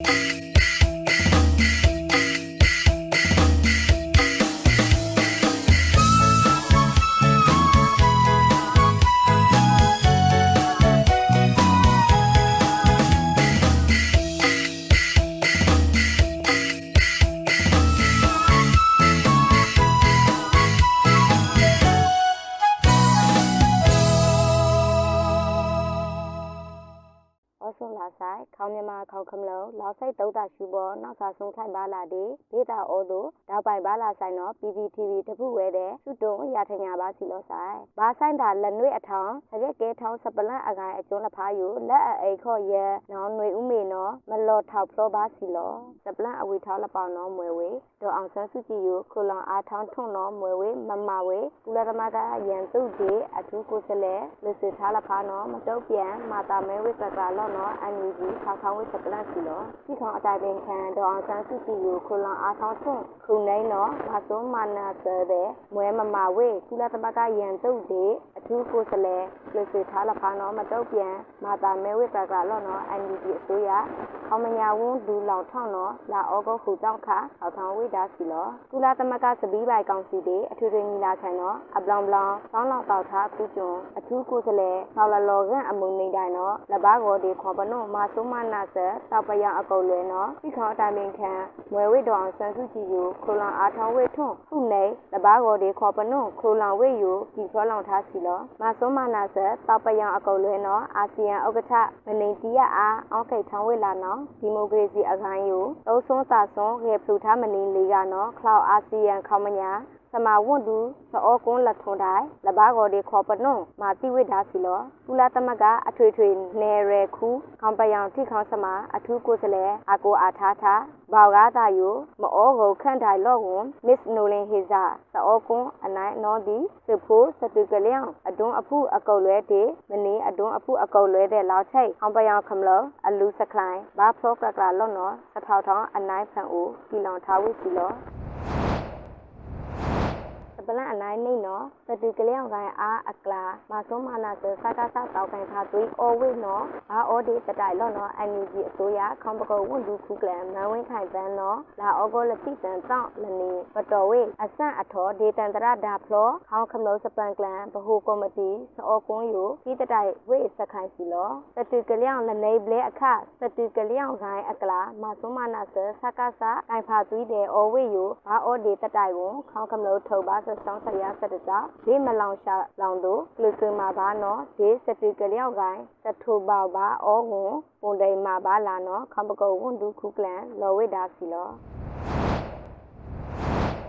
Música ဆုံးလာဆိုင်ခေါင်းမြမခေါခမလုံးလောက်စိတ်တုတ်တာရှူပေါ်နောက်စာဆုံးခိုင်ပါလာဒီဒေတာအိုတို့တောက်ပိုင်ပါလာဆိုင်တော့ PPTV တပုဝဲတဲ့စုတုံရထညာပါစီလို့ဆိုင်ဘာဆိုင်တာလက်နွေအထောင်းစကက်ကဲထောင်းစပလန့်အကိုင်အကျုံးလဖားယူလက်အိခေါ်ရဲနောင်ຫນွေဥမေနော်မလော်ထောက်ဖလောပါစီလို့စပလန့်အဝီထောင်းလပောင်နော်မွယ်ဝေဒေါ်အောင်ဆန်းစုကြည်ယူခုလောင်အားထောင်းထွန်းနော်မွယ်ဝေမမဝေကုလသမဂ္ဂရန်သူဒီအထူးကိုစလဲလူစစ်ထားလဖားနော်မတုတ်ပြန်မာတာမဲဝိကကလော့နော်အန်ယူဂျီထောက်ထောင်းဝိစပလန့်စီလို့ဒီခေါအတိုင်ပင်ခံဒေါ်အောင်ဆန်းစုကြည်ယူခုလောင်အားထောင်းထွန်းခုနိုင်နော်ဘာစုံမာနာဆဲတဲ့မွဲမမဝေကုလသမဂ္ဂရန်သူဒီအထူးကိုစလဲလူစစ်ထားလဖားနော်မတုတ်ပြန်မာတာမဲဝိကကလော့နော်အန်ယူဂျီအစိုးရခေါမညာဝန်းဒူလောင်ထောင်းနော်လာဩဂုတ်ခုတောက်ခါထောက်ထောင်းဝိဒါစီလောကုလသမဂ္ဂစပီးပိုင်ကောင်စီတဲ့အထွေထွေညီလာခံတော့အပလောင်ပလောင်စောင်းလောင်တောက်ထားခုကျွန်းအထူးကိုယ်စားလှယ်ဆော်လလော်ကန်အမုံနေတိုင်းတော့လဘာကောဒီခေါ်ပနုမာဆုမနာဆတောက်ပယအကုတ်လွယ်နော်ပြီးခေါ်တိုင်ပင်ခံမွယ်ဝိတော်အောင်ဆန်းစုကြည်ကိုခိုလောင်အားထောင်းဝိထွန်းခုနေလဘာကောဒီခေါ်ပနုခိုလောင်ဝိယူဒီခေါ်လောင်ထားစီလောမာဆုမနာဆတောက်ပယအကုတ်လွယ်နော်အာဆီယံဥက္ကဋ္ဌမနေတီရအားအောက်ခိတ်ထောင်းဝိလာနော်ဒီမိုကရေစီအခိုင်ယူသုံးဆွန်းသာဆွန်းခေဖလူထားမနေလေးကနော်ခလောက်အာဆီယံခေါမညာ စမဝွန်တူစောကွန်းလက်ထွန်တိုင်းလဘာကောဒီခေါ်ပနုံမာတိဝိဒါစီလောကုလသမဂ္ဂအထွေထွေနေရခုခေါပယောင်ထိခေါစမအထူးကိုယ်စားလှယ်အကိုအားထားထားဘောက်ကားတာယိုမအောကိုခန့်တိုင်လော့ဝန်မစ်နိုလင်ဟေဇာစောကွန်းအနိုင်နော်ဒီစဖိုးစတူကလျောင်အတွန်းအဖုအကုတ်လွဲတဲ့မနီအတွန်းအဖုအကုတ်လွဲတဲ့လောက်ချိတ်ခေါပယောင်ခမလောအလူစကလိုင်းဘာဖလောကကလာလော့နော်စထောက်ထောင်းအနိုင်ဖန်ဦးကီလောင်ထားဝိစီလော ပလန်အနိုင်နေနော်စတူကလျောင်ကိုင်အားအကလာမဆုံးမနာစစကားစတောက်ကိုင်ထားသွေးအော်ဝိနော်ဘာအော်ဒီတတိုင်လော့နော်အန်ယူဂျီအစိုးရခေါပကောဝန်ဒူခုကလန်မန်ဝင်းခိုင်ပန်းနော်လာအော်ဂိုလတိတန်တောက်လနေပတော်ဝေအဆန့်အထောဒေတန်တရဒါဖလောခေါခမလို့စပန်ကလန်ဘဟုကော်မတီစောကွန်းယိုဒီတတိုင်ဝေစခိုင်စီလောစတူကလျောင်လနေဘလဲအခစတူကလျောင်ကိုင်အကလာမဆုံးမနာစစကားစတိုင်ဖာသွေးတဲ့အော်ဝေယိုဘာအော်ဒီတတိုင်ကိုခေါခမလို့ထုတ်ပါဆဆောင်ဆရာဆက်တကြောင့်ဒီမလောင်ရှာလောင်တို့လူစမာဘာနော်ဒီစတူကလျောက်ကိုင်းစထူပေါဘာအောငွန်ပုံတိုင်မာဘာလာနော်ခမကုတ်ဝန်ဒုခုကလန်လော်ဝိဒါစီလော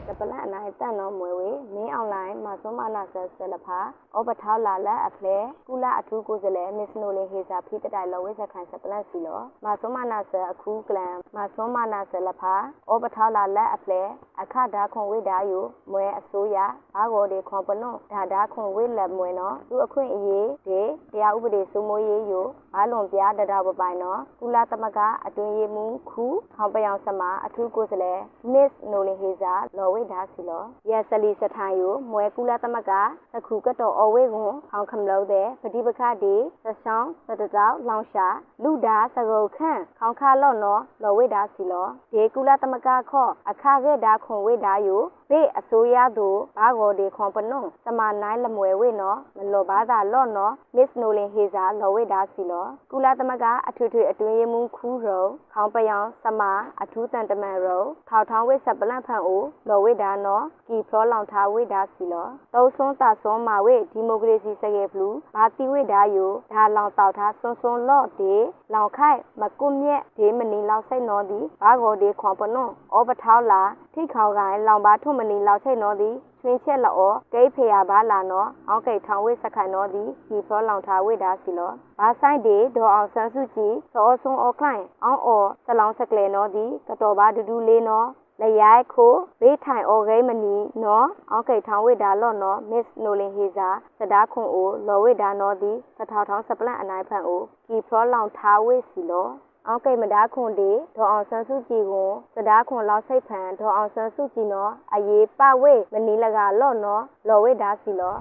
တပလန်အနိုင်တန်တော်မွေဝေမင်းအွန်လိုင်းမှာဆုံးမနာဆဲဆဲလဖာဩပထောက်လာလက်အဖလဲကုလအထူးကိုယ်စားလှယ်မစ္စနိုလင်ဟေစာဖိတတိုင်လောဝိစခိုင်ဆပလန်စီလောမှာဆုံးမနာဆဲအခုကလန်မှာဆုံးမနာဆဲလဖာဩပထောက်လာလက်အဖလဲအခဒါခွန်ဝိဒါယုမွဲအစိုးရဘာဂောဒီခွန်ပနုဒါဒါခွန်ဝိလက်မွဲနော်သူအခွင့်အရေးဒီတရားဥပဒေစိုးမိုးရေးယုဘာလွန်ပြတတော်ပပိုင်နော်ကုလသမဂ္ဂအတွင်းရေးမှူးခုခေါပယောင်စမအထူးကိုယ်စားလှယ် Miss Nolin Heza လော်ဝိဒါစီလောရစလီစထိုင်ယုမွဲကုလသမဂ္ဂသခုကတော်အဝေကွန်အောင်ခမလို့တဲ့ပฏิပခဒီသဆောင်သတတောက်လောင်ရှာလူဒါစကုတ်ခန့်ခေါခါလော့နော်လော်ဝိဒါစီလောဒီကုလသမဂ္ဂခော့အခါခဲ့ဒါခွန်ဝိဒါယု ဘေအစိုးရသူဘာဂောဒီခွန်ပနုံစမနိုင်လမွယ်ဝိနော်မလောဘာသာလော့နော် Miss Nolin Heza လော်ဝိဒါစီလောကုလသမဂ္ဂအထွေထွေအတွင်းရေးမှူးခူးရုံခေါင်းပယောင်စမအထူးတန်တမန်ရုံထောက်ထောင်းဝိဆက်ပလန့်ဖန်အိုလော်ဝိဒါနော်ကီဖလောလောင်ထားဝိဒါစီလောသုံးဆွန်းတာဆွန်းမာဝိဒီမိုကရေစီစကေဖလူဘာတိဝိဒါယိုဒါလောင်တောက်ထားဆွန်းဆွန်းလော့ဒေလောင်ခိုက်မကုမြက်ဒေမနီလောက်စိတ်နော်ဒီဘာဂောဒီခွန်ပနွန်ဩပထောက်လာ ထိခေါင်ကိုင်လောင်ပါထုမနီလောက်စိတ်နော်ဒီချွင်းချက်လောဂိတ်ဖေရပါလာနော်အောက်ကိတ်ထောင်ဝိစခိုင်နော်ဒီဒီဖောလောင်ထားဝိဒါစီလောဘာဆိုင်ဒေဒေါ်အောင်ဆန်းစုကြည်စောဆုံအော်ခိုင်အောင်အော်စလောင်းစကလေနော်ဒီကတော်ပါဒူဒူလေးနော်လရိုက်ခိုဘေးထိုင်အော်ဂိမနီနော်အောက်ကိတ်ထောင်ဝိဒါလော့နော်မစ်နိုလင်ဟေဇာစဒါခွန်အိုလော်ဝိဒါနော်ဒီစထောက်ထောင်းစပလန့်အနိုင်ဖန်အိုကီဖရောလောင်ထားဝိစီလော အောက်ကိမဒါခွန်ဒီဒေါ်အောင်ဆန်းစုကြည်ကိုစဒါခွန်လောက်စိတ်ဖန်ဒေါ်အောင်ဆန်းစုကြည်နော်အရေးပဝိမနီလကလော့နော်လော်ဝိဒါစီလော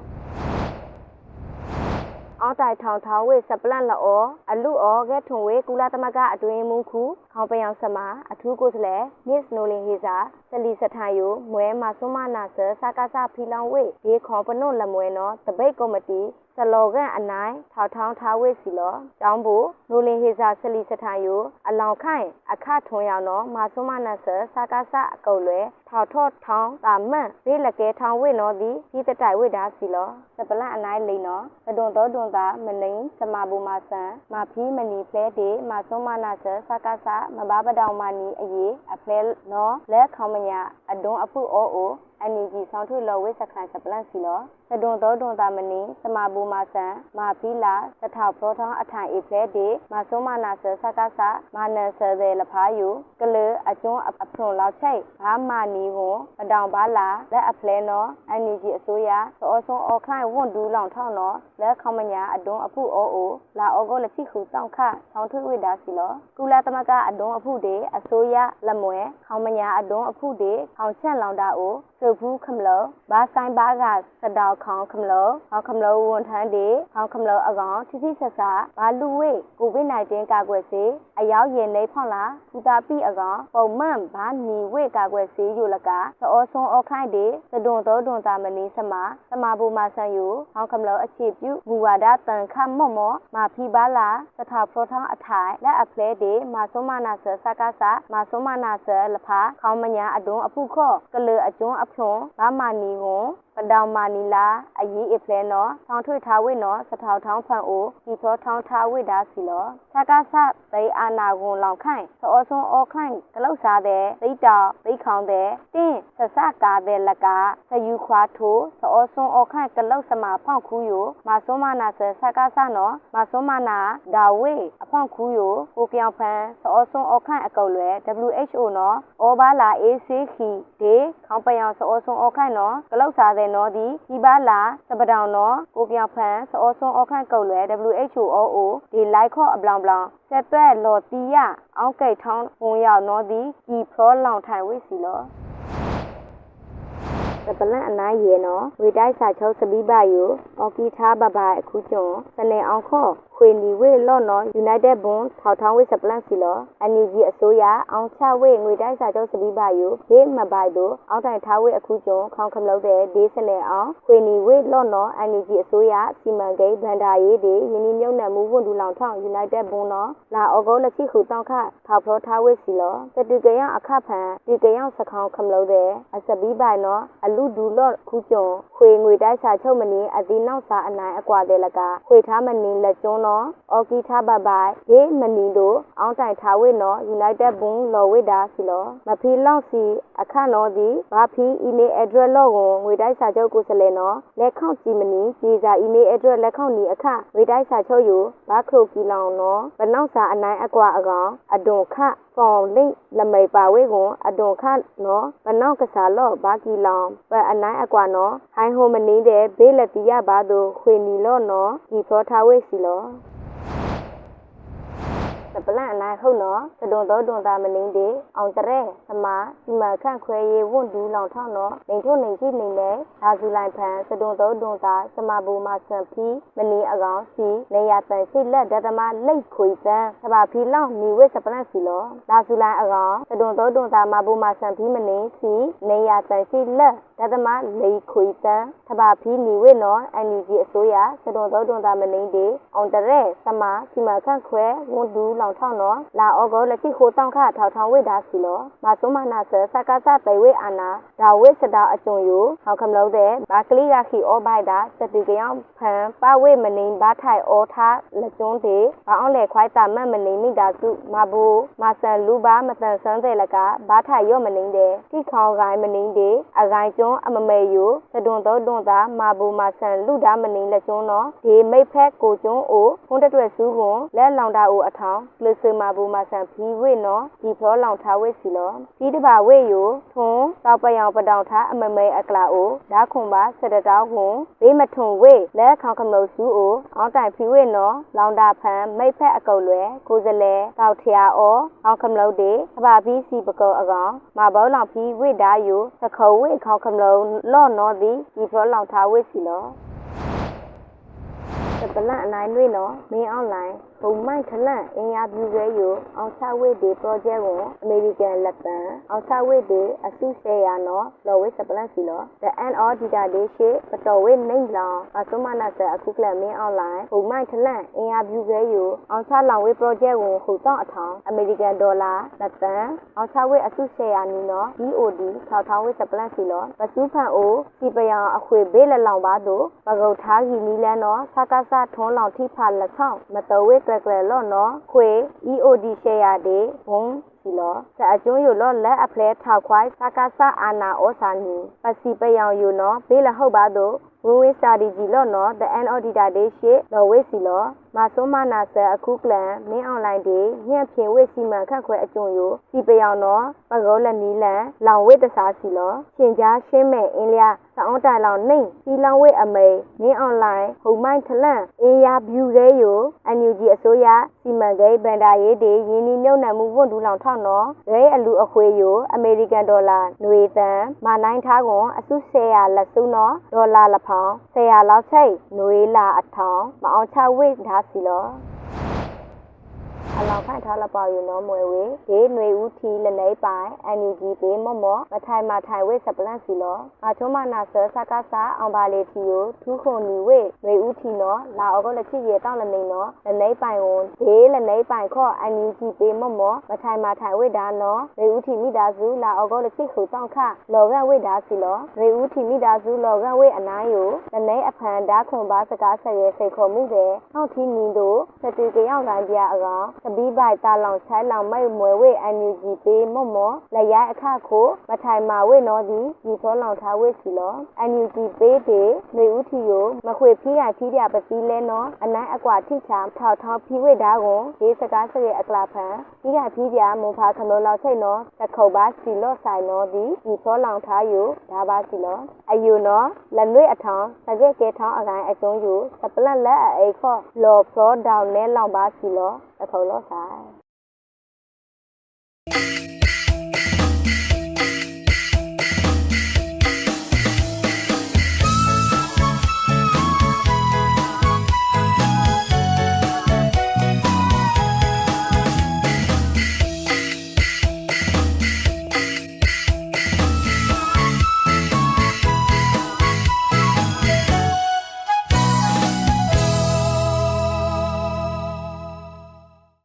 အောက်တိုင်ထောင်ထောင်ဝေစပလန့်လောအလူအောကဲထုံဝေကုလသမဂ္ဂအတွင်းမူခုခေါခေါင်ပယောင်စမအထူးကိုယ်စားလှယ် Miss Nolin Heza စလီစထိုင်ယိုမွဲမဆွမ်းမနာဆစကားစဖီလောင်ဝေဒီခေါပနုလမွဲနော်တပိတ်ကော်မတီ ဆလောကန်အနိုင်ထောက်ထောင်းထားဝေစီလောတောင်းဖို့နိုလင်ဟေစာဆလီစထိုင်ယိုအလောင်ခိုင်အခထွန်ရောင်နော်မဆွမ်းမနာဆစကားစအကုတ်လွဲ ထောက်ထော့ထောင်းတာမန့်ဘေးလကဲထောင်းဝေနော်ဒီဒီတတိုင်ဝေတာစီလောစပလန့်အနိုင်လိန်နော်တဒွန်တော်ဒွန်တာမနိန်စမဘူမာဆန်မဖီးမနီဖလဲတေမဆွမ်းမနာဆစကားစမဘာပတောင်မနီအရေးအဖလဲနော်လဲခေါမညာအတွန်းအဖုအောအိုအန်နီဂျီဆောင်းထွေလော်ဝိစခန်စပလန့်စီလောသဒွန်တော်ဒွန်တာမနီစမဘူမာဆန်မာဖီလာသထောက်ပရောထောင်းအထိုင်အေဖလဲတေမဆွမ်းမနာဆစကားစမာနန်ဆဲတဲ့လဖာယူကလေအကျွန်းအဖွန်လောက်ချိတ်ဘာမာနီဟွန်ပတောင်ပါလာလက်အဖလဲနော်အန်နီဂျီအစိုးရသောဆုံအော်ခိုင်ဝွန်ဒူးလောင်ထောင်းနော်လက်ခေါမညာအတွန်းအဖုအိုအိုလာအောဂိုလက်ချိခုတောင်ခဆောင်းထွေဝိတာစီလောကုလသမဂ္ဂအတွန်းအဖုတေအစိုးရလက်မွဲခေါမညာအတွန်းအဖုတေခေါင်ချက်လောင်တာအိုစုဖူးခမလောဘာဆိုင်ဘာကစတောက်ခေါင်ခမလောဟောခမလောဝန်ထမ်းတေဟောခမလောအကောင်တိတိဆက်ဆက်ဘာလူဝေကိုဗစ် -19 ကာကွယ်ဆေးအရောက်ရင်နေဖောင်းလာဖူတာပိအကောင်ပုံမှန်ဘာနီဝေကာကွယ်ဆေးယူလကသောဆွန်အောခိုင်တေသဒွန်တော်ဒွန်တာမနီစမစမဘူမာဆန်ယူဟောခမလောအခြေပြုမူဝါဒတန်ခမော့မော့မာဖီဘာလာစထာဖရိုထောင်းအထိုင်လက်အဖလဲတေမာဆွန်မနာဆစကားစမာဆွန်မနာဆလဖာခေါမညာအတွန်းအဖုခော့ကလေအကျွန်းအဖြွန်ဘာမာနီဝွန် ပဒေါင်မာနီလာအရေးအဖလဲနော်ထောင်းထွေထားဝိနော်စထောက်ထောင်းဖန်အိုဒီဖောထောင်းထားဝိဒါစီလောစကားစသိအာနာကွန်လောင်ခိုင်သောဆွန်အောခိုင်ဂလောက်စားတဲ့သိတောက်သိခေါင်တဲ့တင်းဆဆကာတဲ့လကဆယူခွာထိုးသောဆွန်အောခိုင်ဂလောက်စမဖောက်ခူးယိုမဆွန်မနာဆစကားစနော်မဆွန်မနာဒါဝေအဖောက်ခူးယိုကိုပြောင်ဖန်သောဆွန်အောခိုင်အကုတ်လွယ် WHO နော်အောဘာလာအေးဆေးခီဒေခေါင်ပယောင်သောဆွန်အောခိုင်နော်ဂလောက်စားတဲ့နော်ဒီဒီပါလာစပတောင်နော်ကိုပြောင်ဖန်သောဆွန်အောခိုင်ကုတ်လွယ် WHO ဒီလိုက်ခော့အပလောင်ပလောင်ဆက်သွဲလော်တီယအောင်းကိတ်ထောင်းဝန်ရောက်နော်ဒီဒီဖရောလောင်ထိုင်ဝိစီလောတပလန့်အနားရေနော်ဝေတိုက်စာချုပ်စပီးပါယိုအော်ကီထားဘဘအခုကျွန်းစနေအောင်ခော့ ခွေနီဝေလော့နော် United Bond ထောက်ထောင်းဝေစပလန့်စီလော NUG အစိုးရအောင်ချဝေငွေတိုက်စာချုပ်စပီးပါယိုဘေးမပိုက်တို့အောက်တိုင်ထားဝေအခုကျွန်းခေါင်ခမလို့တဲ့ဒေးစနေအောင်ခွေနီဝေလော့နော် NUG အစိုးရစီမံကိန်းဗန္ဒာရေးတွေယင်းဒီမြုံနယ်မှုဝန်ဒူလောင်ထောင်း United Bond နော်လာဩဂုတ်လက်ချိခုတောင်းခထောက်ဖောထားဝေစီလောတတူကရအခဖန်ဒီကရစခေါင်ခမလို့တဲ့အစပီးပိုင်နော်အလူဒူလော့ခုကျွန်းခွေငွေတိုက်စာချုပ်မနီအတိနောက်စာအနိုင်အကွာတဲ့လကခွေထားမနီလက်ကျွန်းနော်အော်ကီထားဘဘိုင်ဒေမနီတို့အောင်းတိုင်ထားဝိနော် United Boom လော်ဝိဒါစီလောမဖီလောက်စီအခန့်နော်ဒီဘာဖီ email address လော့ကိုငွေတိုက်စာချုပ်ကိုစလဲနော်လက်ခေါန့်ကြည့်မနီကြီးစာ email address လက်ခေါန့်နီအခန့်ငွေတိုက်စာချုပ်ယူဘာခရိုကီလောင်နော်ဘနောက်စာအနိုင်အကွာအကောင်အဒွန်ခ ဖော်လိလမိတ်ပါဝေကွန်အဒွန်ခနော်ဘနောက်ကစားလော့ဘာကီလောင်ပအနိုင်အကွာနော်ဟိုင်းဟိုမနင်းတဲ့ဘေးလက်တီရပါသူခွေနီလော့နော်ဒီဖောထားဝေစီလော ပလန့်အနိုင်ဟုတ်နော်သဒွန်တော်ဒွန်တာမနင်းတေအောင်တရဲသမာဒီမှာခန့်ခွဲရေးဝွန့်ဒူးလောင်ထောင်းနော်နေထုနေရှိနေလေဒါဇူလိုက်ဖန်သဒွန်တော်ဒွန်တာစမဘူမဆန်ဖီမနီအကောင်စီနေရတန်ရှိလက်ဒသမလိတ်ခွေစံသဘာဖီလောင်နီဝဲစပလန့်စီလောဒါဇူလိုက်အကောင်သဒွန်တော်ဒွန်တာမဘူမဆန်ဖီမနီစီနေရတန်ရှိလက်ဒသမလိတ်ခွေစံသဘာဖီနီဝဲနော်အန်ယူဂျီအစိုးရသဒွန်တော်ဒွန်တာမနင်းတေအောင်တရဲသမာဒီမှာခန့်ခွဲဝွန့်ဒူးလောင်ထောင်းနော်လာဩဂုတ်လက်ရှိခိုတောင်းခထောက်ထောင်းဝိဒါစီလောမဆုမနာဆစကားစတေဝိအာနာဒါဝိစတာအကျုံယိုဟောက်ခမလို့တဲ့ဘာကလီရခီဩဘိုက်တာစတူကယောင်ဖန်ပဝိမနင်းဘာထိုင်ဩထားလက်ကျွန်းတေဘာအောင်လေခွိုက်တာမတ်မနင်းမိတာစုမဘူမဆန်လူဘာမတန်ဆန်းတဲ့လကဘာထိုင်ရော့မနင်းတဲ့တိခေါင်ကိုင်းမနင်းတေအကိုင်းကျွန်းအမမေယိုသဒွန်တော်ဒွန်တာမဘူမဆန်လူဒါမနင်းလက်ကျွန်းနော်ဒီမိတ်ဖက်ကိုကျွန်းအိုဖုန်းတက်တွဲဆူးကွန်လက်လောင်တာအိုအထောင်လစမဘူမဆန်ဖီဝိနော်ဒီဖောလောင်ထားဝိစီလောဒီတပါဝိယိုထွန်းတောက်ပယောင်ပတောင်ထားအမမဲအကလာအိုဓာခွန်ပါစတတောင်းခွန်ဘေးမထွန်ဝိလက်ခေါခမလို့စုအိုအောင်းတိုင်ဖီဝိနော်လောင်တာဖန်မိတ်ဖက်အကုတ်လွယ်ကိုစလဲတောက်ထရာအောအောင်းခမလို့တေအပါပြီးစီပကောအကောင်မဘောလောင်ဖီဝိဒါယိုသခေါဝိခေါခမလို့လော့နော်ဒီဒီဖောလောင်ထားဝိစီလော တပလန့်အနိုင်နှွေးနော်မင်းအွန်လိုင်းဘုံမိုက်ထလန့်အင်အားပြုခဲယအောင်ချဝိဒေ project ကိုအမေရိကန်လက်ပံအောင်ချဝိဒေအစုရှယ်ယာနော်လော်ဝိစပလန့်စီလော the end of data day ရှိပတော်ဝိနေလောင်အစမနာဆအခုကလမင်းအွန်လိုင်းဘုံမိုက်ထလန့်အင်အားပြုခဲယအောင်ချလောင်ဝိ project ကိုဟိုတော့အထောင်အမေရိကန်ဒေါ်လာလက်ပံအောင်ချဝိအစုရှယ်ယာနီနော် DOD ထောက်ထောင်းဝိစပလန့်စီလောပစုဖန်အိုစီပယံအခွေဘေးလက်လောင်ပါတို့ပကုတ်ထားကြီးနီလန်းနော်စကားစထွန်းလောင်ထိဖာလက်ဆောင်မတော်ဝိကလကလလော့နော်ခွေ EOD ရှယ်ယာဒေဘုံစီလောစအကျွန်းယူလောလက်အဖလဲထောက်ခွိုင်းစကားစအာနာဩစာနီပစီပယံယူနော်ဘေးလဟုတ်ပါတို့ဝင်းဝင်းစတာဒီဂျီလော့နော် the end of data day ရှေလော်ဝိစီလောမဆုံးမနာဆယ်အခုကလန်မင်းအွန်လိုင်းဒီညံ့ဖြင်ဝိစီမံခန့်ခွဲအကျုံယိုစီပယောင်တော့ပကောလက်နီလန်လောင်ဝိတစားစီလောရှင်ကြားရှင်းမဲ့အင်းလျာသအောင်တိုင်လောင်နှိမ်စီလောင်ဝိအမိန်မင်းအွန်လိုင်းဟုံမိုင်းထလန့်အင်းယာဗျူရဲယိုအန်ယူဂျီအစိုးရစီမံကိန်းဗန်ဒါရေးဒီရင်းနှီးမြုပ်နှံမှုဝန်ဒူးလောင်ထောက်နော်ရဲအလူအခွေယိုအမေရိကန်ဒေါ်လာနွေသန်မနိုင်ထားကွန်အစု100လက်စုနော်ဒေါ်လာလဖောင်100လောက်ချိတ်နွေလာအထောင်မအောင်ချဝိဒါစီလော အလောင်ဖိုင်ထားလပါယူနော်မွေဝေဒေຫນွေဦးထီလနေပိုင်အန်ယူဂျီပေးမော့မော့မထိုင်မထိုင်ဝိစပလန့်စီလောအချုံးမနာဆဆာကာစာအောင်ပါလေတီယိုထူးခွန်နီဝေຫນွေဦးထီနော်လာအောကလချစ်ရေတောင်းလနေနော်လနေပိုင်ဝန်ဒေလနေပိုင်ခော့အန်ယူဂျီပေးမော့မော့မထိုင်မထိုင်ဝိဒါနော်ຫນွေဦးထီမိသားစုလာအောကလချစ်ခုတောင်းခလောကဝိဒါစီလောຫນွေဦးထီမိသားစုလောကဝိအနာယိုလနေအဖန်ဒါခွန်ပါစကားဆက်ရဲစိတ်ခေါ်မှုတဲ့ဟောက်ထီနီတို့စတူကရောက်တိုင်းပြအကောင် သပီးပိုက်တာလောင်ဆိုင်လောင်မိတ်မွယ်ဝေအန်ယူဂျီပေးမော့မော့လက်ရိုက်အခခိုမထိုင်မာဝေနော်ဒီဒီသောလောင်ထားဝေစီလောအန်ယူဂျီပေးတဲ့နေဦးထီယိုမခွေဖီးရထီးရပစီလဲနော်အနိုင်အကွာထိချာထောက်ထောက်ဖီးဝေတာကိုဒီစကားစရဲအကလာဖန်ဒီကဖီးပြမွန်ဖာခမောလောက်ချိတ်နော်တခုတ်ပါစီလော့ဆိုင်နော်ဒီဒီသောလောင်ထားယိုဒါပါစီလောအယူနော်လက်နွေအထောင်စကဲကဲထောင်းအကိုင်းအကျုံးယူစပလက်လက်အိခော့လော်ဖလောဒေါင်နဲလောင်ပါစီလော တခုတ်လော့ဆိုင်